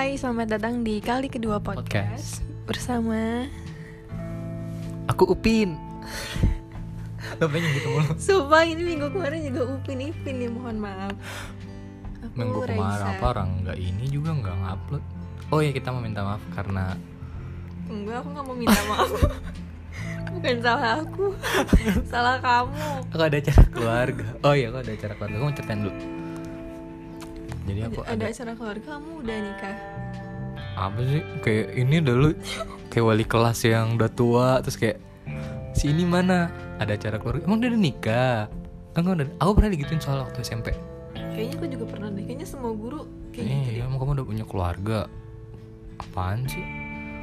Hai, selamat datang di kali kedua podcast, Podcast. bersama Aku Upin. Lo pengen gitu mulu. Sumpah ini minggu kemarin juga Upin Ipin nih, mohon maaf. Aku Minggu kemarin Raisa. apa orang nggak ini juga nggak ngupload. Oh ya kita mau minta maaf karena Enggak, aku nggak mau minta maaf. Bukan salah aku, salah kamu. aku ada acara keluarga. Oh iya aku ada acara keluarga. Aku mau ceritain dulu. Jadi aku ada, ada, acara keluarga kamu udah nikah. apa sih kayak ini dulu kayak wali kelas yang udah tua terus kayak si ini mana ada acara keluarga emang dia udah nikah enggak udah aku pernah digituin soal waktu SMP Kayaknya aku juga pernah deh. Kayaknya semua guru kayak gitu Eh, deh. emang kamu udah punya keluarga? Apaan sih?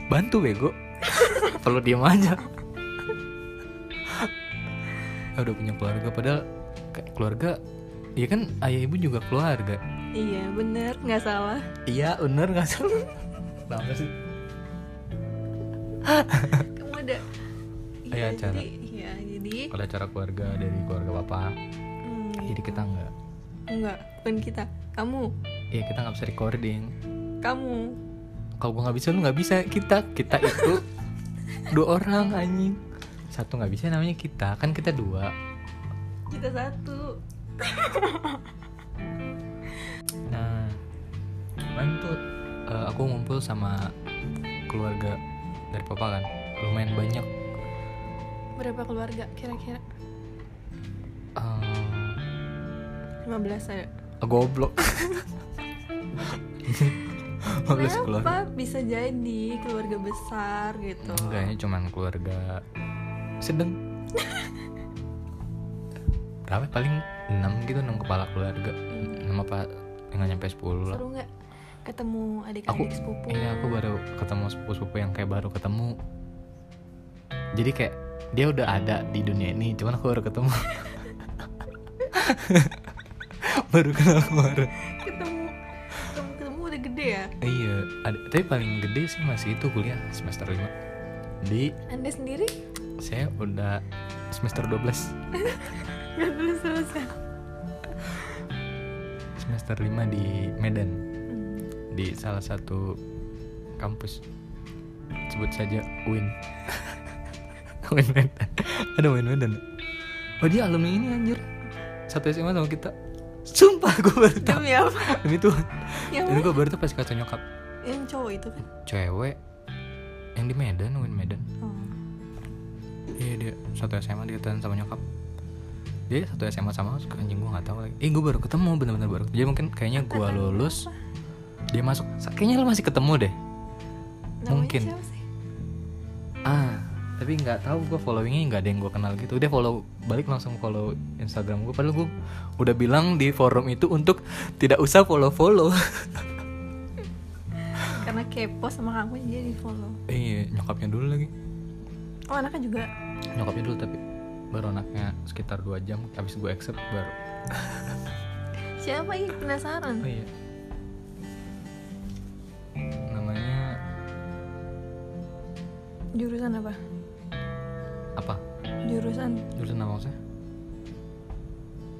Bantu bego. Perlu diem aja. Ya, udah punya keluarga padahal kayak keluarga Iya kan ayah ibu juga keluarga. Iya, bener, nggak salah. Iya, bener nggak salah? Kenapa sih? Kamu ada. Iya, acara. jadi, iya, jadi. Ada acara keluarga dari keluarga bapak. Hmm, Jadi kita nggak. Enggak, bukan kita. Kamu, Iya kita nggak bisa recording. kamu. Kalau gua nggak bisa lu nggak bisa. Kita kita itu dua orang anjing. Satu nggak bisa namanya kita kan kita dua. Kita satu. Nah, kemarin tuh eh, aku ngumpul sama keluarga dari papa kan, lumayan banyak. Berapa keluarga kira-kira? Eh, 15 ada. goblok. 15 keluarga. Kenapa bisa jadi keluarga besar gitu? Enggak, ini cuman keluarga sedang. Berapa paling 6 gitu 6 kepala keluarga. 6 apa nggak nyampe 10 lah. Seru nggak ketemu adik-adik sepupu? Iya, aku baru ketemu sepupu-sepupu yang kayak baru ketemu. Jadi kayak dia udah ada di dunia ini, cuman aku baru ketemu. baru kenal kemarin. Ketemu, ketemu, ketemu udah gede ya? Iya, ada, tapi paling gede sih masih itu kuliah semester 5. Di Anda sendiri? saya udah semester 12. Gak belum selesai. Semester 5 di Medan, Hmm. di salah satu kampus. Sebut saja UIN. UIN Medan. Ada UIN Medan. Oh dia alumni ini anjir. Satu SMA sama kita. Sumpah gue baru tahu. Demi apa? Demi Tuhan. Yang, Ini gue baru tuh pas kata nyokap. yang cowok itu kan? Cewek yang di Medan, UIN Medan. Oh. Iya dia satu SMA dikatain sama nyokap. Dia satu SMA sama aku, anjing gue gak tahu lagi. Eh gue baru ketemu bener-bener baru. Jadi mungkin kayaknya gue lulus, dia masuk. Kayaknya lo masih ketemu deh. Namanya Mungkin. siapa sih? Ah, tapi nggak tahu gue followingnya nggak ada yang gue kenal gitu. Dia follow balik langsung follow Instagram gue. Padahal gue udah bilang di forum itu untuk tidak usah follow follow. Karena kepo sama kamu jadi di follow. iya nyokapnya dulu lagi. Oh anaknya juga. Nyokapnya dulu tapi baru anaknya sekitar dua jam. Habis gue accept baru. Siapa ini penasaran? Oh iya. Namanya Jurusan apa? apa? Jurusan Jurusan apa maksudnya?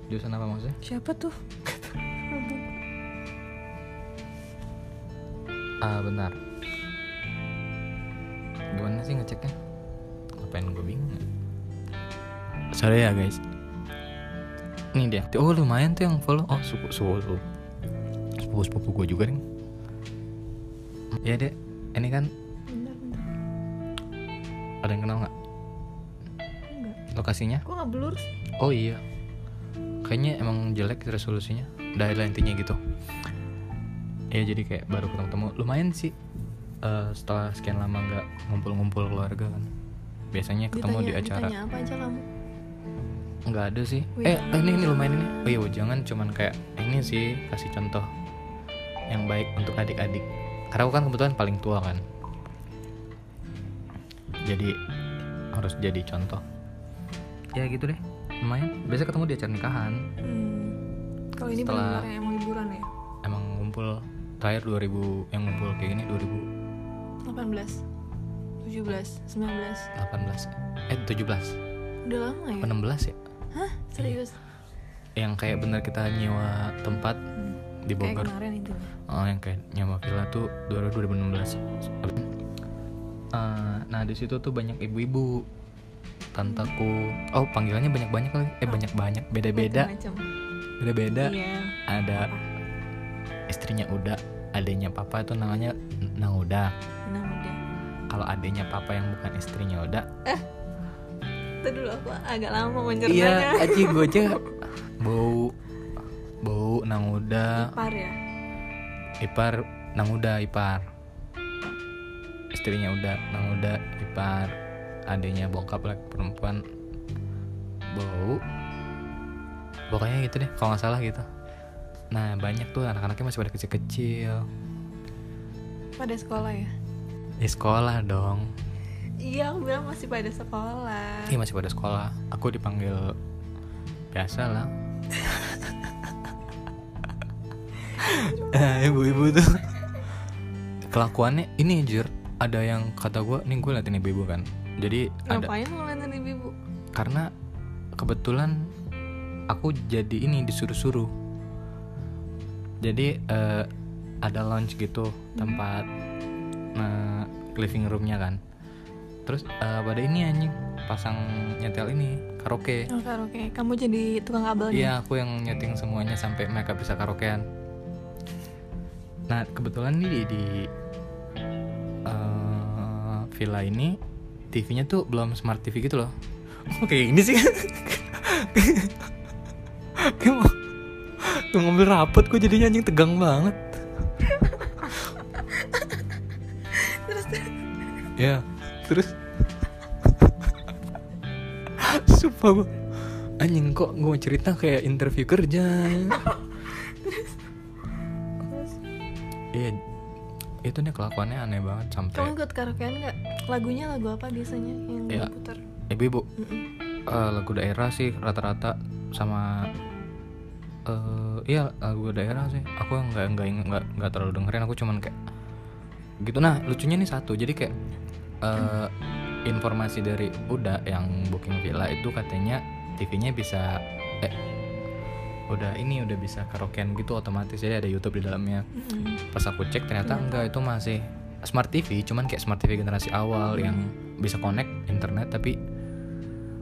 Jurusan apa maksudnya? siapa tuh? Ah benar. Gimana sih ngeceknya? Ngapain gue bingung? Sorry ya guys. Ini dia. Oh lumayan tuh yang follow. Oh suku suku sepupu sepupu gue juga nih. Ya deh. Ini kan Bentar, bentar. ada yang kenal nggak? Enggak. Lokasinya? Kok nggak blur? Oh iya. Kayaknya emang jelek resolusinya. Udah lah intinya gitu. Ya jadi kayak baru ketemu lumayan sih. Eh, setelah sekian lama nggak ngumpul-ngumpul keluarga kan. Biasanya ketemu di Ditanya- acara. Ditanya apa aja kamu? Nggak ada sih. Wih, eh ini ini lumayan ini. Oh iya jangan cuman kayak ini sih kasih contoh yang baik untuk adik-adik. Karena aku kan kebetulan paling tua kan. Jadi harus jadi contoh. Ya gitu deh. Lumayan. Biasa ketemu di acara nikahan. Hmm. Kalau ini Setelah- benar-benar yang mau liburan ya? emang ngumpul terakhir 2000 yang ngumpul kayak gini 18 17 19 2018 eh 17 Udah lama ya? apa 16 ya Hah? Serius? yang kayak bener kita nyewa tempat Hmm. di kayak Bogor. kemarin itu. Oh yang kayak nyawa villa tuh 2016 Eh, nah di situ tuh banyak ibu-ibu tantaku. Oh panggilannya banyak banyak lagi eh banyak banyak beda beda Macam-macam. beda beda iya. Ada istrinya Uda adanya papa itu namanya Nang Uda. Nah udah kalau adanya papa yang bukan istrinya Uda itu dulu aku agak lama iya mencernanya. Aji gue aja bau bau Nang ipar ya? Ipar Nang ipar. Istrinya Uda Nang ipar. Adanya bokap lagi perempuan. Bau. Pokoknya gitu deh kalau nggak salah gitu. Nah banyak tuh anak-anaknya masih pada kecil-kecil. Pada sekolah ya? Di sekolah dong iya aku bilang masih pada sekolah. Iya masih pada sekolah. Aku dipanggil biasa lah. Eh, ibu-ibu tuh. Kelakuannya ini jur ada yang kata gue nih gue liatin ibu-ibu kan. Jadi ada ngapain mau ngeliatin ibu-ibu? Karena kebetulan aku jadi ini disuruh-suruh. Jadi eh, ada lounge gitu tempat eh, living roomnya kan terus eh, pada ini anjing pasang nyetel ini karaoke. Oh karaoke. Kamu jadi tukang kabelnya iya aku yang nyeting semuanya sampai mereka bisa karaokean. Nah kebetulan nih di, di eh, villa ini TV-nya tuh belum smart TV gitu loh. Oh, kayak gini sih? Kayak mau mau ngambil rapot kok jadinya anjing tegang banget. Terus? Ya terus sumpah gua anjing kok gue cerita kayak interview kerja? Iya itu nih kelakuannya aneh banget kamu sampai ikut karaokean nggak? Lagunya lagu apa biasanya yang Iya. diputar? Ibu-ibu. Mm-mm. eh, lagu daerah sih rata-rata sama eh iya lagu daerah sih. Aku nggak nggak nggak nggak terlalu dengerin aku cuman kayak gitu. Nah lucunya nih satu jadi kayak eh informasi dari Uda yang booking villa itu katanya TV-nya bisa eh udah ini udah bisa karaokean gitu otomatis. Jadi ada YouTube di dalamnya. Mm-mm. pas aku cek ternyata enggak itu masih smart TV cuman kayak smart TV generasi awal yang bisa connect internet tapi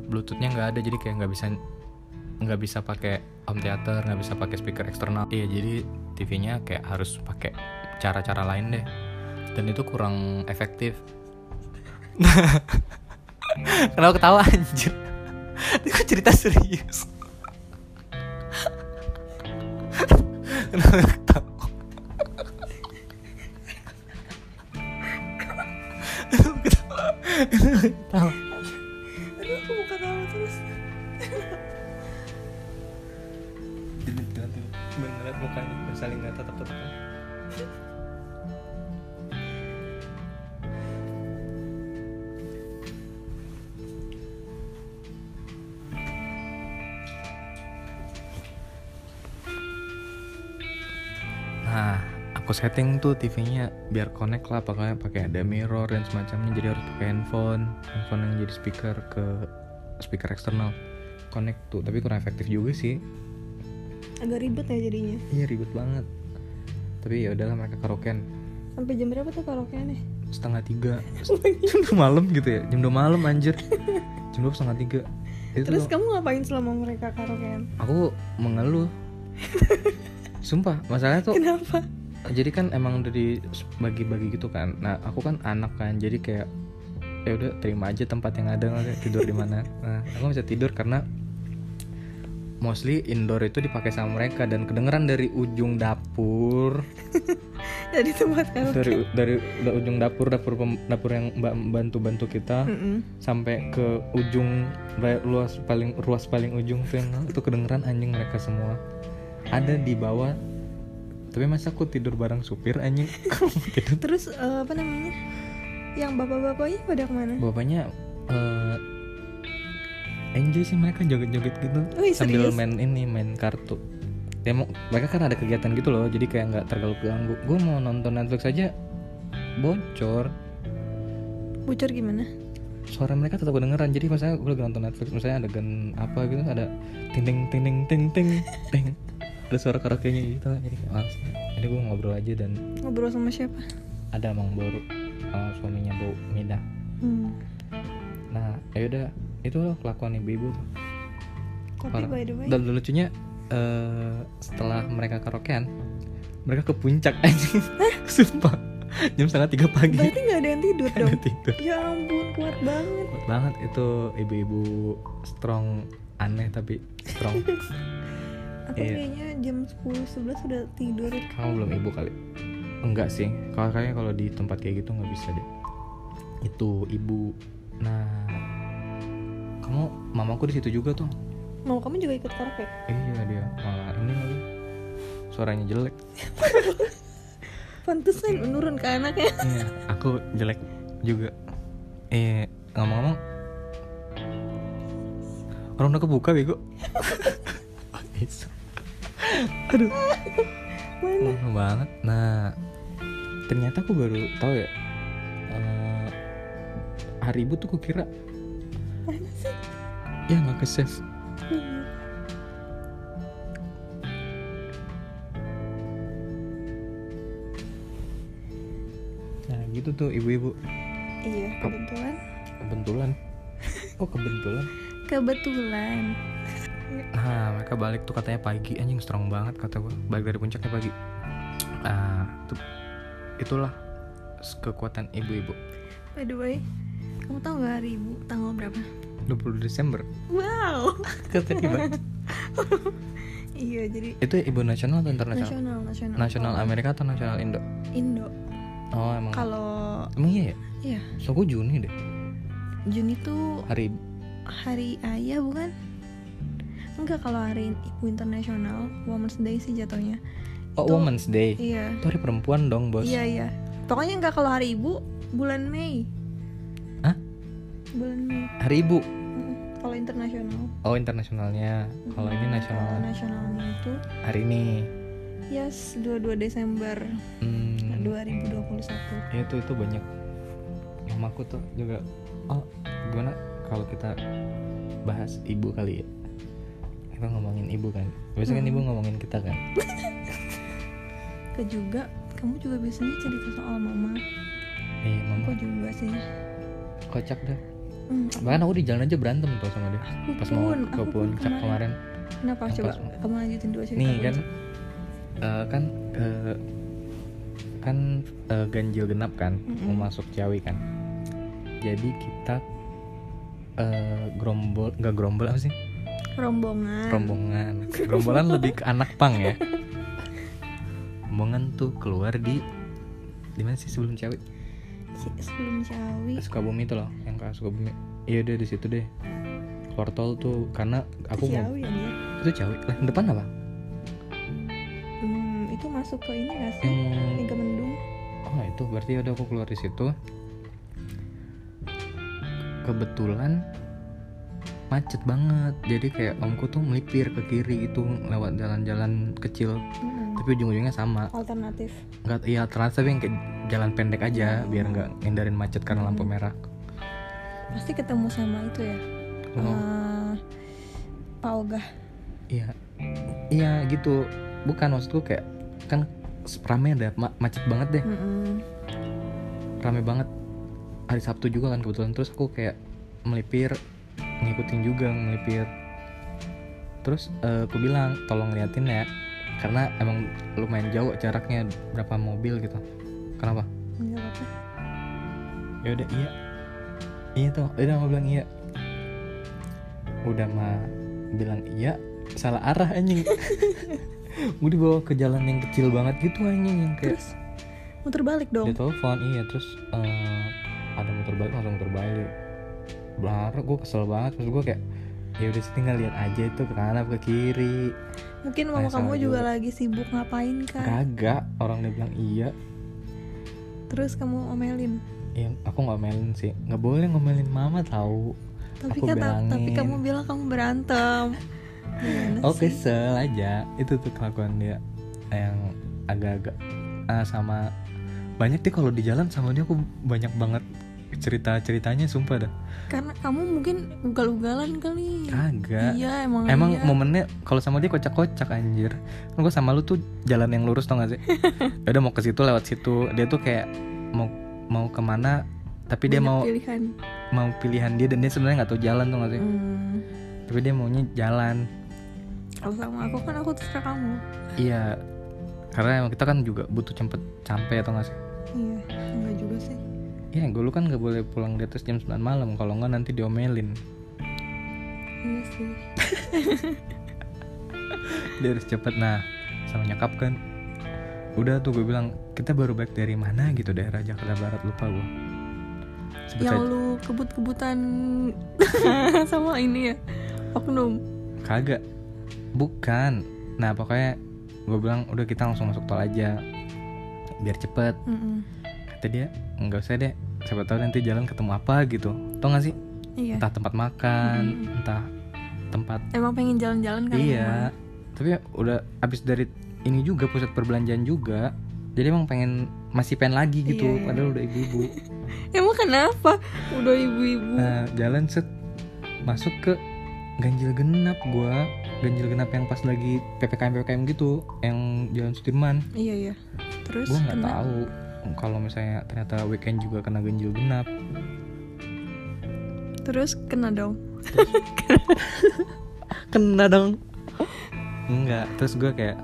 bluetoothnya nggak ada. Jadi kayak nggak bisa nggak bisa pakai home theater nggak bisa pakai speaker eksternal. Iya jadi TV-nya kayak harus pakai cara-cara lain deh. Dan itu kurang efektif kenapa ketawa anjir? Kok cerita serius? Kenapa ketawa? Kenapa ketawa? Kenapa ketawa setting tuh TV-nya biar connect lah pakai pakai ada mirror dan semacamnya jadi harus pakai handphone, handphone yang jadi speaker ke speaker eksternal. Connect tuh tapi kurang efektif juga sih. Agak ribet ya jadinya. Iya ribet banget. Tapi ya udahlah mereka karaokean. Sampai jam berapa tuh karaokean nih setengah tiga. Jam dua malam gitu ya? Jam dua malam anjir. Jam dua setengah tiga. Itu terus kamu ngapain selama mereka karaokean? Aku mengeluh. Sumpah masalahnya tuh kenapa jadi kan emang udah dibagi-bagi gitu kan. Nah aku kan anak kan jadi kayak ya udah terima aja tempat yang ada tidur di mana. Nah aku bisa tidur karena mostly indoor itu dipakai sama mereka dan kedengeran dari ujung dapur. Dari tempat karaoke dari dari da- ujung dapur dapur pem- dapur yang bantu bantu kita Mm-mm. sampai ke ujung luas paling ruas paling ujung tuh yang itu kedengeran anjing mereka semua. Ada di bawah tapi masa aku tidur bareng supir anjing? Tidur? Terus eh, apa namanya? Yang bapak-bapaknya pada ke mana? Bapaknya eh, enjoy sih mereka joget-joget gitu. Wih, sambil serius? main ini main kartu. Ya mau- mereka kan ada kegiatan gitu loh jadi kayak nggak terlalu ganggu. Gue mau nonton Netflix aja bocor. Bocor gimana? Suara mereka tetap kedengeran jadi misalnya gue lagi nonton Netflix misalnya ada gen apa gitu ada ting ting ting ting ting ting ada suara karaoke-nya gitu. Jadi males jadi gue ngobrol aja dan Ngobrol sama siapa? ada emang baru uh, suaminya bau Mida Hmm. nah ya udah itu loh kelakuan ibu-ibu. Parah. by the way, dan lucunya eh, setelah mereka karaokean mereka ke puncak anjing. Sumpah. Jam setengah tiga pagi. Berarti nggak ada yang tidur Ada dong? tidur. Ya ampun, kuat banget. Kuat banget. Itu ibu-ibu strong aneh tapi strong Aku Iya. kayaknya jam 10 11 sudah tidur. kamu belum ibu kali enggak sih kalau kayaknya kalau di tempat kayak gitu nggak bisa deh itu ibu nah kamu mamaku di situ juga tuh Mau kamu juga ikut karaoke? iya dia malah ini lagi suaranya jelek Pantesan menurun ke anaknya. iya aku jelek juga eh ngomong-ngomong orang udah kebuka bego Is. aduh Mana? Lama banget nah ternyata aku baru tahu ya eh, hari ibu tuh kukira Mana sih? ya nggak ke save Hmm. nah gitu tuh ibu-ibu Iya, kebetulan. kebetulan oh kebetulan Kebetulan. Nah mereka balik tuh katanya pagi. Anjing strong banget kata gue balik dari puncaknya pagi. Ah tuh. Itulah kekuatan ibu-ibu. By the way, kamu tahu gak hari ibu tanggal berapa? 20 Desember. Wow. katanya banget iya, jadi itu ibu nasional atau internasional? Nasional nasional. nasional Amerika atau nasional Indo? Indo. oh emang. Kalau emang iya ya? Iya, so gue Juni deh. Juni tuh hari hari ayah bukan? Enggak kalau hari ibu internasional, Women's Day sih jatuhnya. oh Itu- Women's Day Iya. itu hari perempuan dong bos Iya iya. Pokoknya enggak kalau hari ibu bulan Mei. Hah? Bulan Mei. hari ibu Kalau internasional. oh internasionalnya kalau ini Mm, nasional nasionalnya itu hari ini yes 22 Desember hmm, 2021. ya itu itu banyak mamaku tuh juga oh gimana kalau kita bahas ibu kali ya kita ngomongin ibu kan? Biasanya kan Hmm. ibu ngomongin kita kan? Ke juga. Kamu juga biasanya cerita soal mama. iya mama. Aku juga sih. kocak dah. Hmm, bahkan aku di jalan aja berantem tuh sama dia. Aku pas mau pun, ke aku pun puncak kemarin. Kenapa? Pas coba mau- kamu lanjutin dua cerita nih dulu. kan eh, kan eh, kan eh, ganjil genap kan? Mm-mm. mau masuk Ciawi kan? Jadi kita eh, gerombol nggak gerombol apa sih rombongan. rombongan gerombolan lebih ke anak pang ya rombongan tuh keluar di di mana sih sebelum Ciawi Si- Sebelum Ciawi. Sukabumi tuh loh yang ke Sukabumi iya udah di situ deh keluar tol tuh karena aku mau ya dia. itu Ciawi lah depan apa Hmm, itu masuk ke ini gak sih? yang Mega Mendung. oh itu berarti udah aku keluar di situ kebetulan macet banget jadi kayak omku tuh melipir ke kiri gitu lewat jalan-jalan kecil Mm-mm. tapi ujung-ujungnya sama Alternatif. nggak iya tapi yang kayak jalan pendek aja Hmm. biar nggak hindarin macet karena lampu Hmm. merah Pasti ketemu sama itu ya. Oh, eh, Pak Ogah. iya iya gitu bukan maksudku kayak kan rame ada ma- macet banget deh Mm-mm. rame banget hari Sabtu juga kan kebetulan terus aku kayak melipir ngikutin juga melipir terus eh, aku bilang tolong liatin ya karena emang lumayan jauh jaraknya berapa mobil gitu. Kenapa? Nggak apa-apa. ya udah iya. Iya tuh udah mau bilang iya. Udah mah bilang iya salah arah anjing. Gue dibawa ke jalan yang kecil banget gitu anjing yang kayak Terus? Muter balik dong. dia telepon iya terus eh, ada motor balik langsung motor balik Belar, gue kesel banget terus gue kayak ya udah sih tinggal lihat aja itu ke kanan apa ke kiri Mungkin mama kamu juga juga. lagi sibuk ngapain kan? kagak orang dia bilang iya Terus kamu omelin. ya aku nggak ngomelin sih nggak boleh ngomelin mama tahu Tapi Aku kan ta- tapi kamu bilang kamu berantem. Gimana oh sih? kesel aja itu tuh kelakuan dia yang agak-agak ah, sama banyak deh kalau di jalan sama dia aku banyak banget cerita ceritanya sumpah dah karena kamu mungkin ugal-ugalan kali kagak iya emang Emang iya. momennya kalau sama dia kocak-kocak anjir. Kan gue sama lu tuh jalan yang lurus tau gak sih? Ya udah mau ke situ lewat situ. Dia tuh kayak mau mau ke mana tapi dia Banyak mau pilihan mau pilihan dia dan dia sebenarnya nggak tahu jalan tuh gak sih? hmm. Tapi dia maunya jalan. kalau sama aku kan aku terserah kamu Iya. Karena emang kita kan juga butuh cepet sampai atau gak sih? iya enggak juga sih Iya, gue lu kan gak boleh pulang di atas jam 9 malam. Kalau nggak nanti diomelin. iya sih. Dia harus cepet. Nah sama nyakap kan. Udah tuh gue bilang kita baru balik dari mana gitu? Daerah Jakarta Barat. Lupa gue. Sebut yang aja. lu kebut-kebutan sama ini ya oknum. Kagak. Bukan. Nah pokoknya Gue bilang udah kita langsung masuk tol aja. Biar cepet. Mm-mm. Kata dia nggak usah deh Siapa tahu nanti jalan ketemu apa gitu. Tau gak sih? Iya. Entah tempat makan Mm-mm. Entah tempat emang pengen jalan-jalan kan Iya. Tapi udah abis dari ini juga Pusat perbelanjaan juga Jadi emang pengen Masih pengen lagi gitu Iya, iya. Padahal udah ibu-ibu. Emang kenapa? Udah ibu-ibu. Nah jalan set Masuk ke ganjil genap gua. Ganjil genap yang pas lagi ppkm ppkm gitu yang jalan Sudirman. Iya iya. Terus gue nggak tahu kalau misalnya ternyata weekend juga kena ganjil genap. Terus kena dong. Kena dong. Enggak terus gue kayak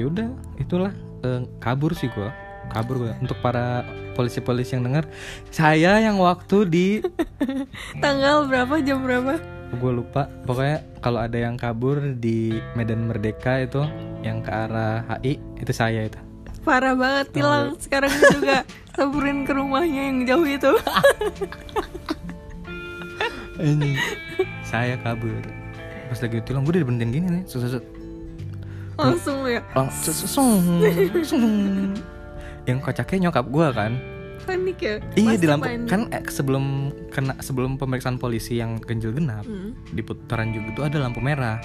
yaudah itulah eh, kabur sih gue kabur gue untuk para polisi-polisi yang dengar saya yang waktu di tanggal berapa jam berapa? Gue lupa. Pokoknya kalau ada yang kabur di Medan Merdeka itu yang ke arah HI itu saya itu parah banget tilang sekarang juga samperin ke rumahnya yang jauh itu. Ini saya kabur. Pas lagi tilang gue udah diberhentiin gini nih sus sus langsung ya? Langsung sung, sung. yang kocaknya nyokap gue kan. Panik ya? Iya di lampu. panik. kan eh, sebelum kena sebelum pemeriksaan polisi yang ganjil genap Hmm, di putaran juga itu ada lampu merah.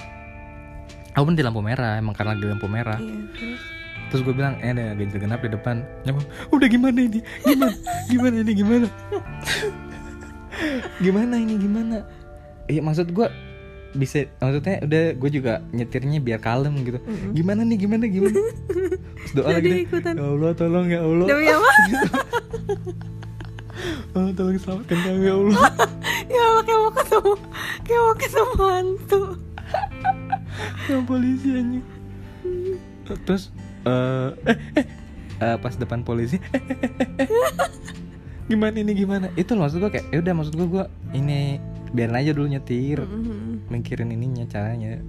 Aku pun di lampu merah emang karena di lampu merah. Iya terus terus gue bilang eh ada ganjil genap di depan. Nyokap udah gimana ini? Gimana? Gimana ini? Gimana? Gimana ini? Gimana? Iya maksud gue bisa maksudnya udah gue juga nyetirnya biar kalem gitu. Mm-mm. gimana nih? Gimana? Gimana? Terus doa lagi Jadi deh ikutan. ya Allah tolong ya Allah. Demi apa? Allah tolong selamatkan kami ya Allah. Ya Allah kayak mau ketemu kayak mau ketemu hantu. Yang polisi anjing. Terus eh eh, eh, eh, pas depan polisi. Gimana ini gimana? Itu loh maksud gue kayak ya udah maksud gue gue ini biarin aja dulu nyetir. Mm-mm. mikirin ininya caranya.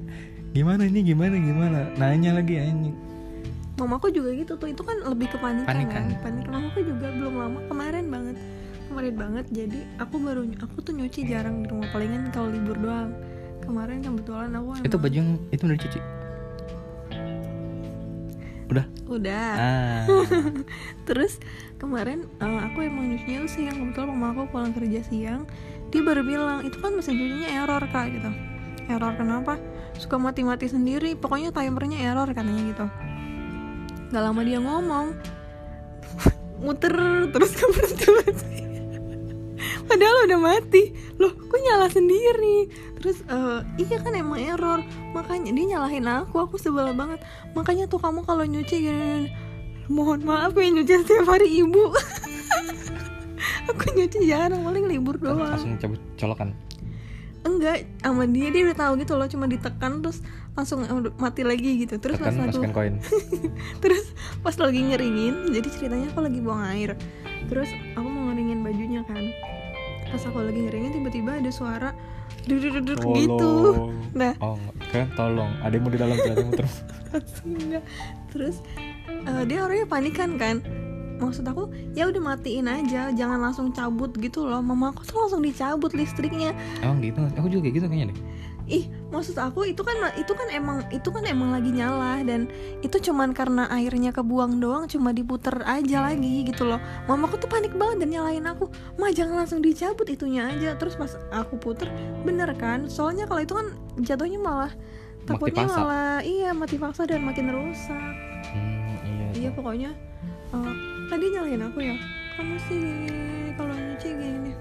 Gimana ini gimana gimana? Nanya lagi anjing. Mamaku juga gitu tuh itu kan lebih ke panikan, Panikan. kan? Panik mamaku juga belum lama kemarin banget. Kemarin banget jadi aku baru aku tuh nyuci jarang di rumah palingan kalau libur doang. Kemarin kebetulan aku emang itu baju yang itu udah dicuci udah. Ah. Terus kemarin eh, aku emang nyucinya tuh siang kebetulan mama aku pulang kerja siang dia baru bilang itu kan mesin cucinya error kak gitu. Error kenapa? Suka mati-mati sendiri pokoknya timernya error katanya gitu. Gak lama dia ngomong muter terus ke. Padahal udah mati. Loh kok nyala sendiri? Terus eh, iya kan emang error. Makanya dia nyalahin aku. Aku sebel banget. Makanya tuh kamu kalau nyuci gini, gini, mohon maaf ya nyuci setiap hari ibu. Aku nyuci jarang paling libur doang. langsung cabut colokan? Enggak sama dia. Dia udah tahu gitu loh cuma ditekan terus langsung eh, mati lagi gitu. Terus pas tekan aku masukin koin. Terus pas lagi ngeringin jadi ceritanya aku lagi buang air. Terus aku pas aku lagi ngeringin tiba-tiba ada suara duduk gitu. Nah. Oh kan? Tolong. Ademu di dalam ternyata muter Enggak. terus. Eh, dia orangnya panikan kan? Maksud aku ya udah matiin aja jangan langsung cabut gitu loh. Mama aku tuh langsung dicabut listriknya. Emang gitu. Aku juga kayak gitu kayaknya deh ih maksud aku itu kan itu kan emang itu kan emang lagi nyala dan itu cuman karena airnya kebuang doang cuma diputer aja lagi gitu loh. Mamaku tuh panik banget dan nyalain aku. Mah jangan langsung dicabut itunya aja. Terus pas aku puter bener kan? Soalnya kalau itu kan jatuhnya malah takutnya malah iya mati paksa dan makin rusak. Hmm, iya iya pokoknya eh, tadi nyalain aku ya. Kamu sih kalau nyuci gini.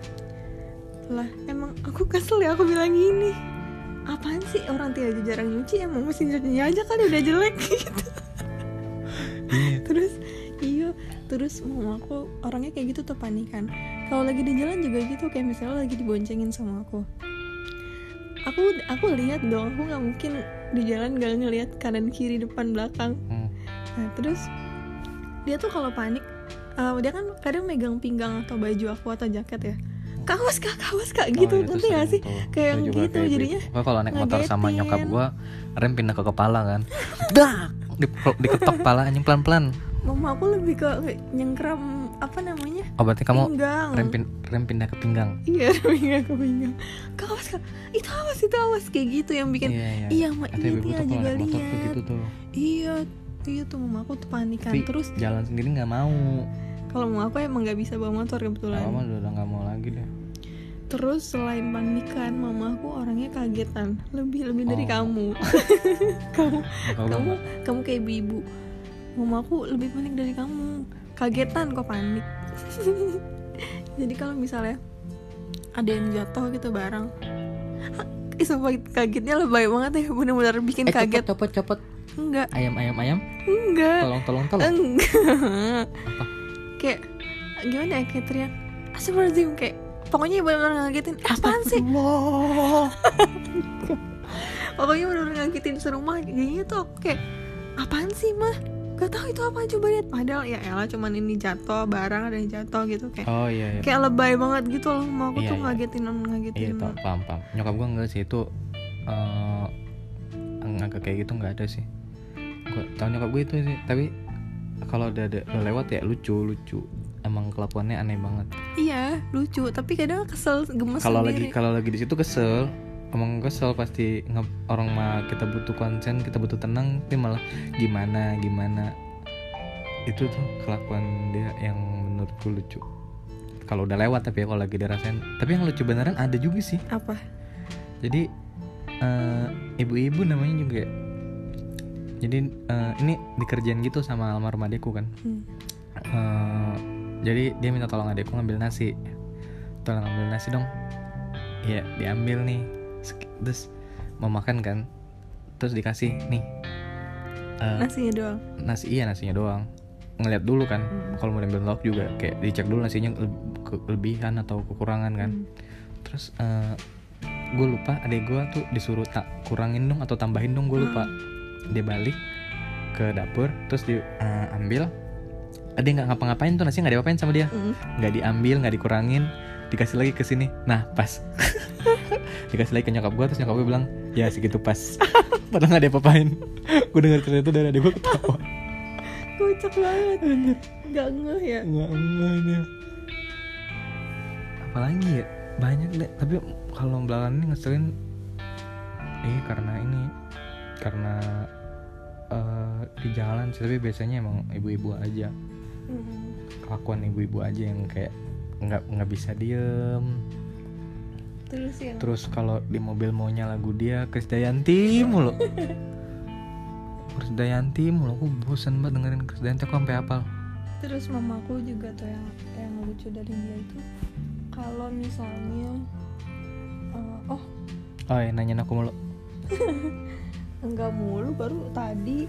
Lah emang aku kesel ya aku bilang gini apaan sih? Orang tiada jarang nyuci emang mesin cucinya aja kali udah jelek gitu. Terus iya terus mama aku orangnya kayak gitu tuh panikan. Kalau lagi di jalan juga gitu kayak misalnya lagi diboncengin sama aku. Aku aku lihat dong aku nggak mungkin di jalan gak ngelihat kanan kiri depan belakang. Hmm. nah terus dia tuh kalau panik uh, dia kan kadang megang pinggang atau baju aku atau jaket ya kawas kak kawas kak gitu. Oh, iya, nanti gak sih? tuh. kayak yang gitu kayak jadinya. Gua kalau naik motor sama nyokap gua rem pindah ke kepala kan. Dak! Di, diketok kepala anjing pelan-pelan. Mama aku lebih ke nyengkram apa namanya? Oh berarti kamu pinggang. Rem, pin- rem pindah ke pinggang? Iya pinggang ke pinggang. Kawas kak itu awas itu awas. Kayak gitu yang bikin iya iya. Mak Atau ini kalau juga lihat gitu tuh. Iya iya tuh mama aku tuh panikan Tapi terus. jalan sendiri nggak mau kalau mama aku emang nggak bisa bawa motor kebetulan. Lama udah nggak mau lagi deh. Terus selain panikan mama aku orangnya kagetan. Lebih lebih dari Oh. kamu. Kamu kamu kamu kayak ibu mama aku lebih panik dari kamu. Kagetan kok panik. Jadi kalau misalnya ada yang jatuh gitu barang Ih, sumpah kagetnya lebay banget ya. Bener-bener bikin eh kaget. copot copot copot. Enggak. Ayam ayam ayam? Enggak. Tolong tolong tolong. Enggak. Apa? Kayak gimana ya kayak teriak Astagfirullahaladzim kayak pokoknya bener-bener ngagetin apaan sih? Pokoknya bener-bener ngagetin serumah jadinya tuh aku kayak apaan sih mah gak tahu itu apa coba lihat. Padahal ya elah cuman ini jatuh barang ada yang jatuh gitu kayak oh iya iya. kayak lebay banget gitu loh mau aku Iya, tuh iya. ngagetin iya ngagetin tau, paham paham. Nyokap gua enggak sih itu eh agak kayak gitu nggak ada sih. Gua tahu nyokap gue itu sih tapi kalau udah ada udah lewat ya lucu lucu. Emang kelakuannya aneh banget. Iya lucu. Tapi kadang kesel gemes kalau lagi kalau lagi di situ kesel. Emang kesel pasti nge- orang mah kita butuh konsen kita butuh tenang tapi malah gimana gimana. Itu tuh kelakuan dia yang menurutku lucu. Kalau udah lewat tapi ya kalau lagi dirasain. Tapi yang lucu beneran ada juga sih. Apa? Jadi eh, ibu-ibu namanya juga jadi eh, ini dikerjain gitu sama almarhum adekku kan. Hmm. Eh, jadi dia minta tolong adekku ngambil nasi. Tolong ambil nasi dong. Ya diambil nih. Terus mau makan kan? Terus dikasih nih. Eh, nasinya doang? nasi iya nasinya doang. Ngeliat dulu kan Hmm. kalau mau diambil lauk juga kayak dicek dulu nasinya le- kelebihan atau kekurangan kan. Hmm. terus gue lupa adek gue tuh disuruh tak kurangin dong atau tambahin dong gue lupa dia balik ke dapur terus diambil ada yang nggak ngapa-ngapain tuh nasi nggak diapain sama dia. Hmm. nggak diambil nggak dikurangin dikasih lagi ke sini. Nah pas. Dikasih lagi ke nyokap gue terus nyokap gue bilang ya segitu pas. Padahal nggak diapa-apain. Gue dengar cerita itu dari adek gue ketawa. Kocak banget. Nggak ngeh ya? Nggak enggak ini apalagi ya? Banyak deh. Tapi kalau belakangan ini ngeselin eh karena ini karena eh, di jalan sih tapi biasanya emang ibu-ibu aja. Hmm. kelakuan ibu-ibu aja yang kayak nggak nggak bisa diem. Terus yang terus kalau di mobil maunya lagu dia Krisdayanti mulu. Krisdayanti mulu. Aku bosan banget dengerin Krisdayanti aku sampai hafal. Terus mamaku juga tuh yang yang lucu dari dia itu kalau misalnya eh, oh. Oh ya nanyain aku mulu enggak mulu baru tadi.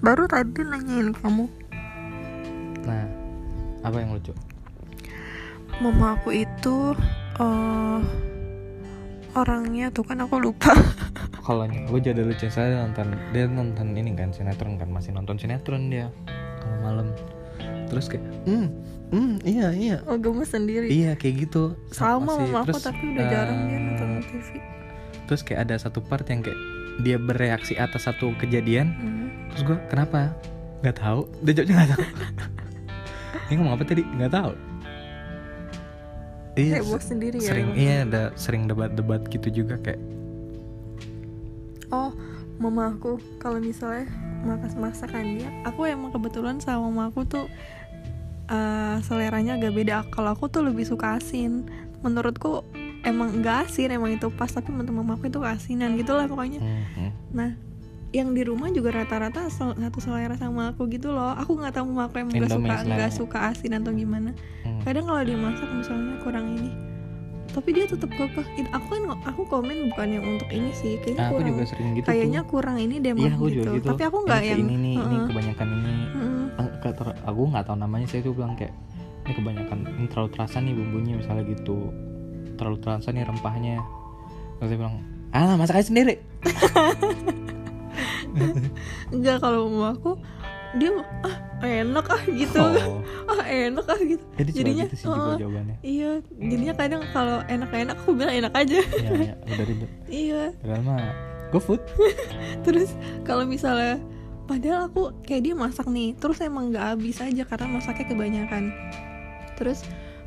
Baru tadi nanyain kamu. Nah apa yang lucu? Mama aku itu eh orangnya tuh kan aku lupa. Kalau gue jadi lucu saya nonton dia nonton ini kan sinetron kan masih nonton sinetron dia kalau malam. Terus kayak hmm hmm iya iya. Oh gemes sendiri. Iya kayak gitu. Sama Masih- mama aku terus, tapi udah jarang dia eh, nonton TV terus kayak ada satu part yang kayak dia bereaksi atas satu kejadian. Hmm. terus gue kenapa? Nggak tahu. Dia jawabnya nggak tahu. Ini ngomong apa tadi? Nggak tahu. Iya sendiri ya sering emang. iya ada sering debat-debat gitu juga kayak. Oh mama aku kalau misalnya makas masakan dia aku emang kebetulan sama mama aku tuh eh, seleranya agak beda. Kalau aku tuh lebih suka asin. Menurutku emang enggak asin emang itu pas tapi mama aku itu asinan gitu lah pokoknya hmm, hmm. nah yang di rumah juga rata-rata satu selera sama aku gitu loh aku nggak tahu mama aku emang nggak suka nggak suka asin atau gimana Hmm. kadang kalau dimasak misalnya kurang ini tapi dia tetap kekeh aku kan aku komen bukan yang untuk ini sih kayaknya aku kurang juga sering gitu kayaknya tuh. kurang ini deh aku gitu. gitu tapi aku nggak Ini yang ini nih ini Heeh. kebanyakan ini ter- aku nggak tahu namanya saya tuh bilang kayak ini kebanyakan ini terlalu terasa nih bumbunya misalnya gitu terlalu terasa nih rempahnya. Terus saya bilang ah masak aja sendiri. Enggak kalau mama aku dia ah enak ah gitu. Oh. Ah enak ah gitu. Jadi Jadinya, gitu sih juga heeh. jawabannya. Iya jadinya kadang kalau enak-enak aku bilang enak aja. Iya iya udah ribet iya. Padahal mah go food. Terus kalau misalnya padahal aku kayak dia masak nih terus emang nggak habis aja karena masaknya kebanyakan. Terus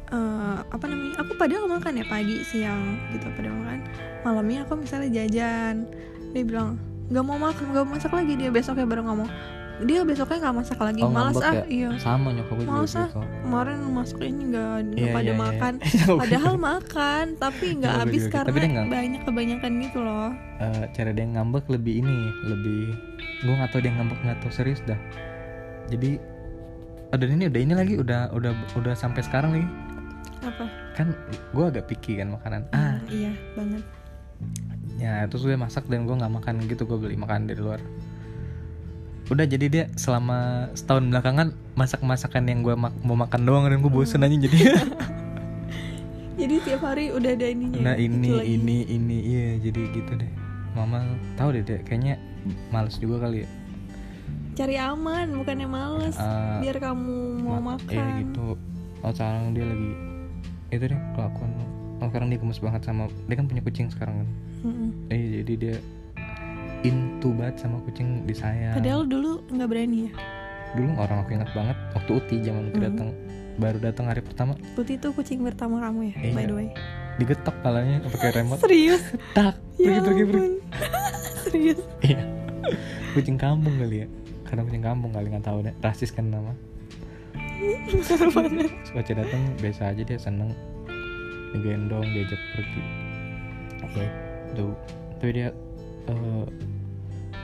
eh, apa namanya aku padahal makan ya pagi siang gitu padahal makan. Malamnya aku misalnya jajan dia bilang nggak mau makan nggak mau masak lagi dia besoknya baru ngomong. Dia besoknya nggak masak lagi Oh, malas ah ya? iya. Sama nyokap gue Males ah. gitu. kemarin masak ini nggak nggak Iya, pada iya, iya. makan. Nyokap gue padahal makan tapi nggak gue habis juga karena banyak kebanyakan gitu loh. Eh, cara dia ngambek lebih ini lebih gue nggak tahu dia ngambek nggak tahu serius dah. Jadi ada ini udah ini lagi udah udah udah sampai sekarang lagi apa? Kan gue agak picky kan makanan. Ah Hmm, iya banget. Ya terus gue masak dan gue nggak makan gitu gue beli makan dari luar. Udah jadi dia selama setahun belakangan masak masakan yang gue mak- mau makan doang dan gue bosen aja jadi. Jadi tiap hari udah ada ininya nah itu ini lagi. ini. ini iya jadi gitu deh. Mama tahu deh deh kayaknya males juga kali ya. Cari aman bukannya males Ah, biar kamu mau Ma- makan. Iya gitu. Oh sekarang dia lagi itu deh kelakuan. Oh, sekarang dia gemes banget sama dia kan punya kucing sekarang kan. Mm-mm. Eh jadi dia into banget sama kucing disayang. padahal dulu nggak berani ya dulu orang aku ingat banget waktu Uti zaman Uti Hmm. datang baru datang hari pertama Putih itu kucing pertama kamu ya Iya. by the way digetok palanya pakai remote serius tak ya pergi pergi pergi ampun. serius iya kucing kampung kali ya karena kucing kampung kali nggak tahu deh rasis kan nama Baca datang biasa aja dia seneng. Digendong diajak pergi. Ya tuh tapi dia eh,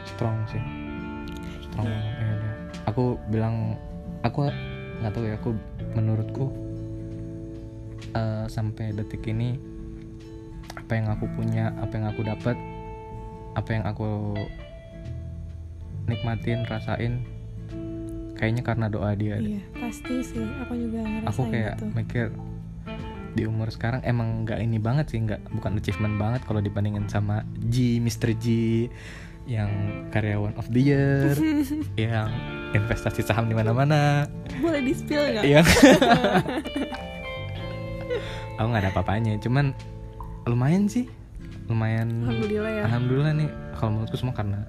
strong sih. Strong Iya. banget ya aku bilang aku nggak tahu ya aku menurutku eh, sampai detik ini apa yang aku punya apa yang aku dapat apa yang aku nikmatin rasain kayaknya karena doa dia deh. Iya pasti sih. Aku juga ngerasain aku kayak gitu. mikir di umur sekarang emang nggak ini banget sih nggak bukan achievement banget kalau dibandingin sama G Mr. G yang karyawan of the year yang investasi saham di mana-mana. Boleh di spill nggak? Yang aku nggak ada apa-apanya cuman lumayan sih. Lumayan alhamdulillah ya. Alhamdulillah nih kalau menurutku semua karena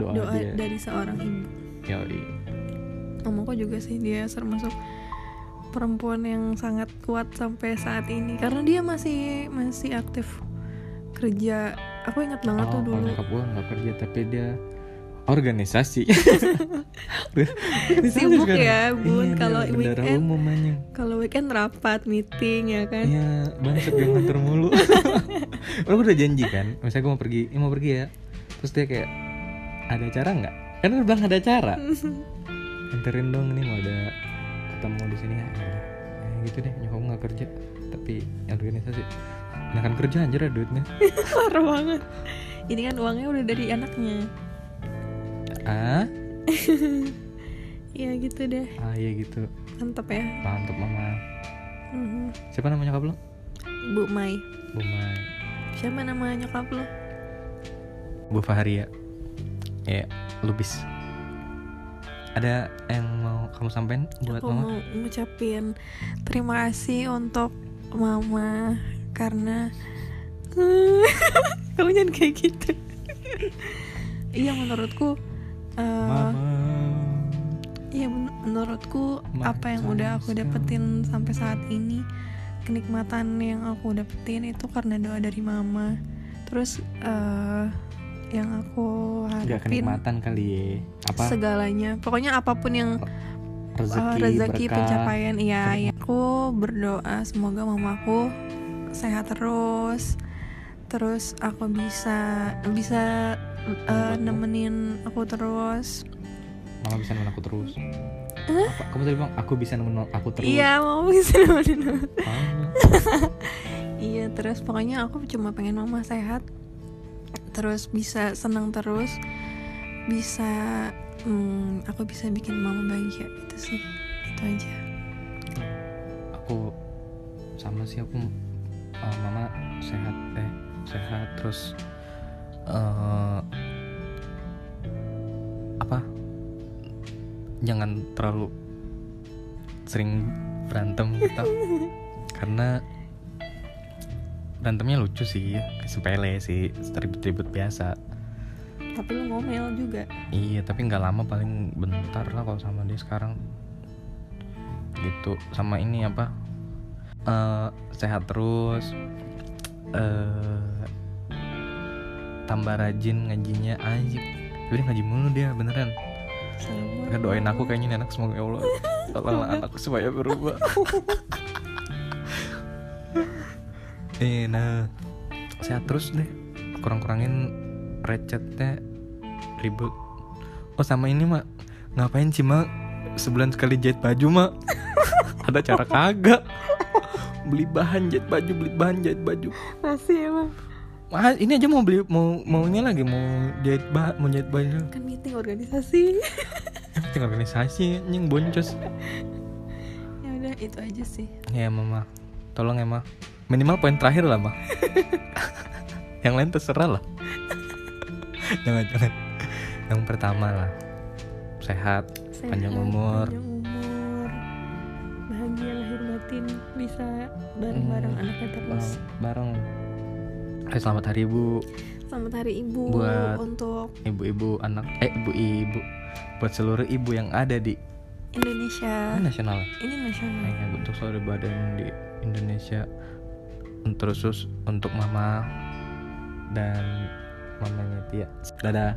doa, doa dia. dari seorang ibu. Yoi. Mamaku juga sih dia termasuk perempuan yang sangat kuat sampai saat ini karena dia masih masih aktif kerja aku ingat banget tuh oh, kalau dulu nyokap gue nggak kerja tapi dia organisasi Sibuk sekarang. ya, Bun, Iya, kalau bendara weekend. kalau weekend rapat meeting ya kan Iya, bangsat gue nganter mulu. Orang udah janji kan, misalnya gue mau pergi, ini mau pergi ya. Terus dia kayak ada acara nggak? Kan udah bilang ada acara. Anterin dong ini mau ada ketemu di sini ya. Ya, gitu deh, nyokap nggak kerja, tapi organisasi. Nah kan kerja anjir ada duitnya. parah banget ini kan uangnya udah dari anaknya Ah, ya gitu deh ah iya gitu. mantep ya Mantap mama. Mhm. Siapa nama nyokap lo? Bu Mai Bu Mai. siapa nama nyokap lo Bu Faharia. Ya, Lubis. Ada yang mau kamu sampein buat aku mama? mau ngucapin terima kasih untuk mama karena kamu jangan kayak gitu iya menurutku Mama. iya men- menurutku apa yang udah aku dapetin sampai saat ini kenikmatan yang aku dapetin itu karena doa dari mama terus eh, yang aku Gak harapin kenikmatan kali ya. Apa segalanya pokoknya apa pun yang rezeki, Uh, rezeki berkah. pencapaian iya iya. aku berdoa semoga mamaku sehat terus terus aku bisa bisa Buatmu. nemenin aku terus mama bisa nemenin aku terus Apa? kamu tadi bilang aku bisa nemenin aku terus iya mau bisa nemenin aku. Ah, iya terus pokoknya aku cuma pengen mama sehat terus bisa senang terus bisa hmm, aku bisa bikin mama bahagia itu sih itu aja. Aku sama sih aku uh, mama sehat eh sehat terus eh apa jangan terlalu sering berantem kita karena berantemnya lucu sih sepele sih ribut-ribut biasa tapi lu ngomel juga Iya, tapi nggak lama paling bentar lah kalau sama dia sekarang. Gitu. Sama ini apa? eh sehat terus. eh tambah rajin ngajinya anjir. Jadi ngaji mulu dia beneran. Nggak doain aku kayaknya anak semoga ya Allah tolonglah anakku supaya berubah. eh nah sehat terus deh. Kurang-kurangin recetnya ribut. Oh sama ini mak ngapain sih mak sebulan sekali jahit baju mak? Ada cara kagak? Beli bahan jahit baju, beli bahan jahit baju. masih emang Wah, ini aja mau beli mau maunya lagi mau jahit bah mau jahit baju. kan meeting organisasi penting organisasi nying boncos. ya udah itu aja sih Ya mama, tolong ya ma. Minimal poin terakhir lah ma. Yang lain terserah lah. jangan jangan. Yang pertama lah sehat, panjang Sehat, umur. panjang umur bahagia lahir batin bisa bareng-bareng Hmm, anaknya terus bareng. Eh, selamat hari ibu, selamat hari ibu Buat- untuk ibu-ibu anak, eh ibu-ibu, buat seluruh ibu yang ada di Indonesia ah, nasional. ini nasional Eh, untuk seluruh ibu ada yang di Indonesia, terus khusus untuk mama dan mamanya Tia. Dadah.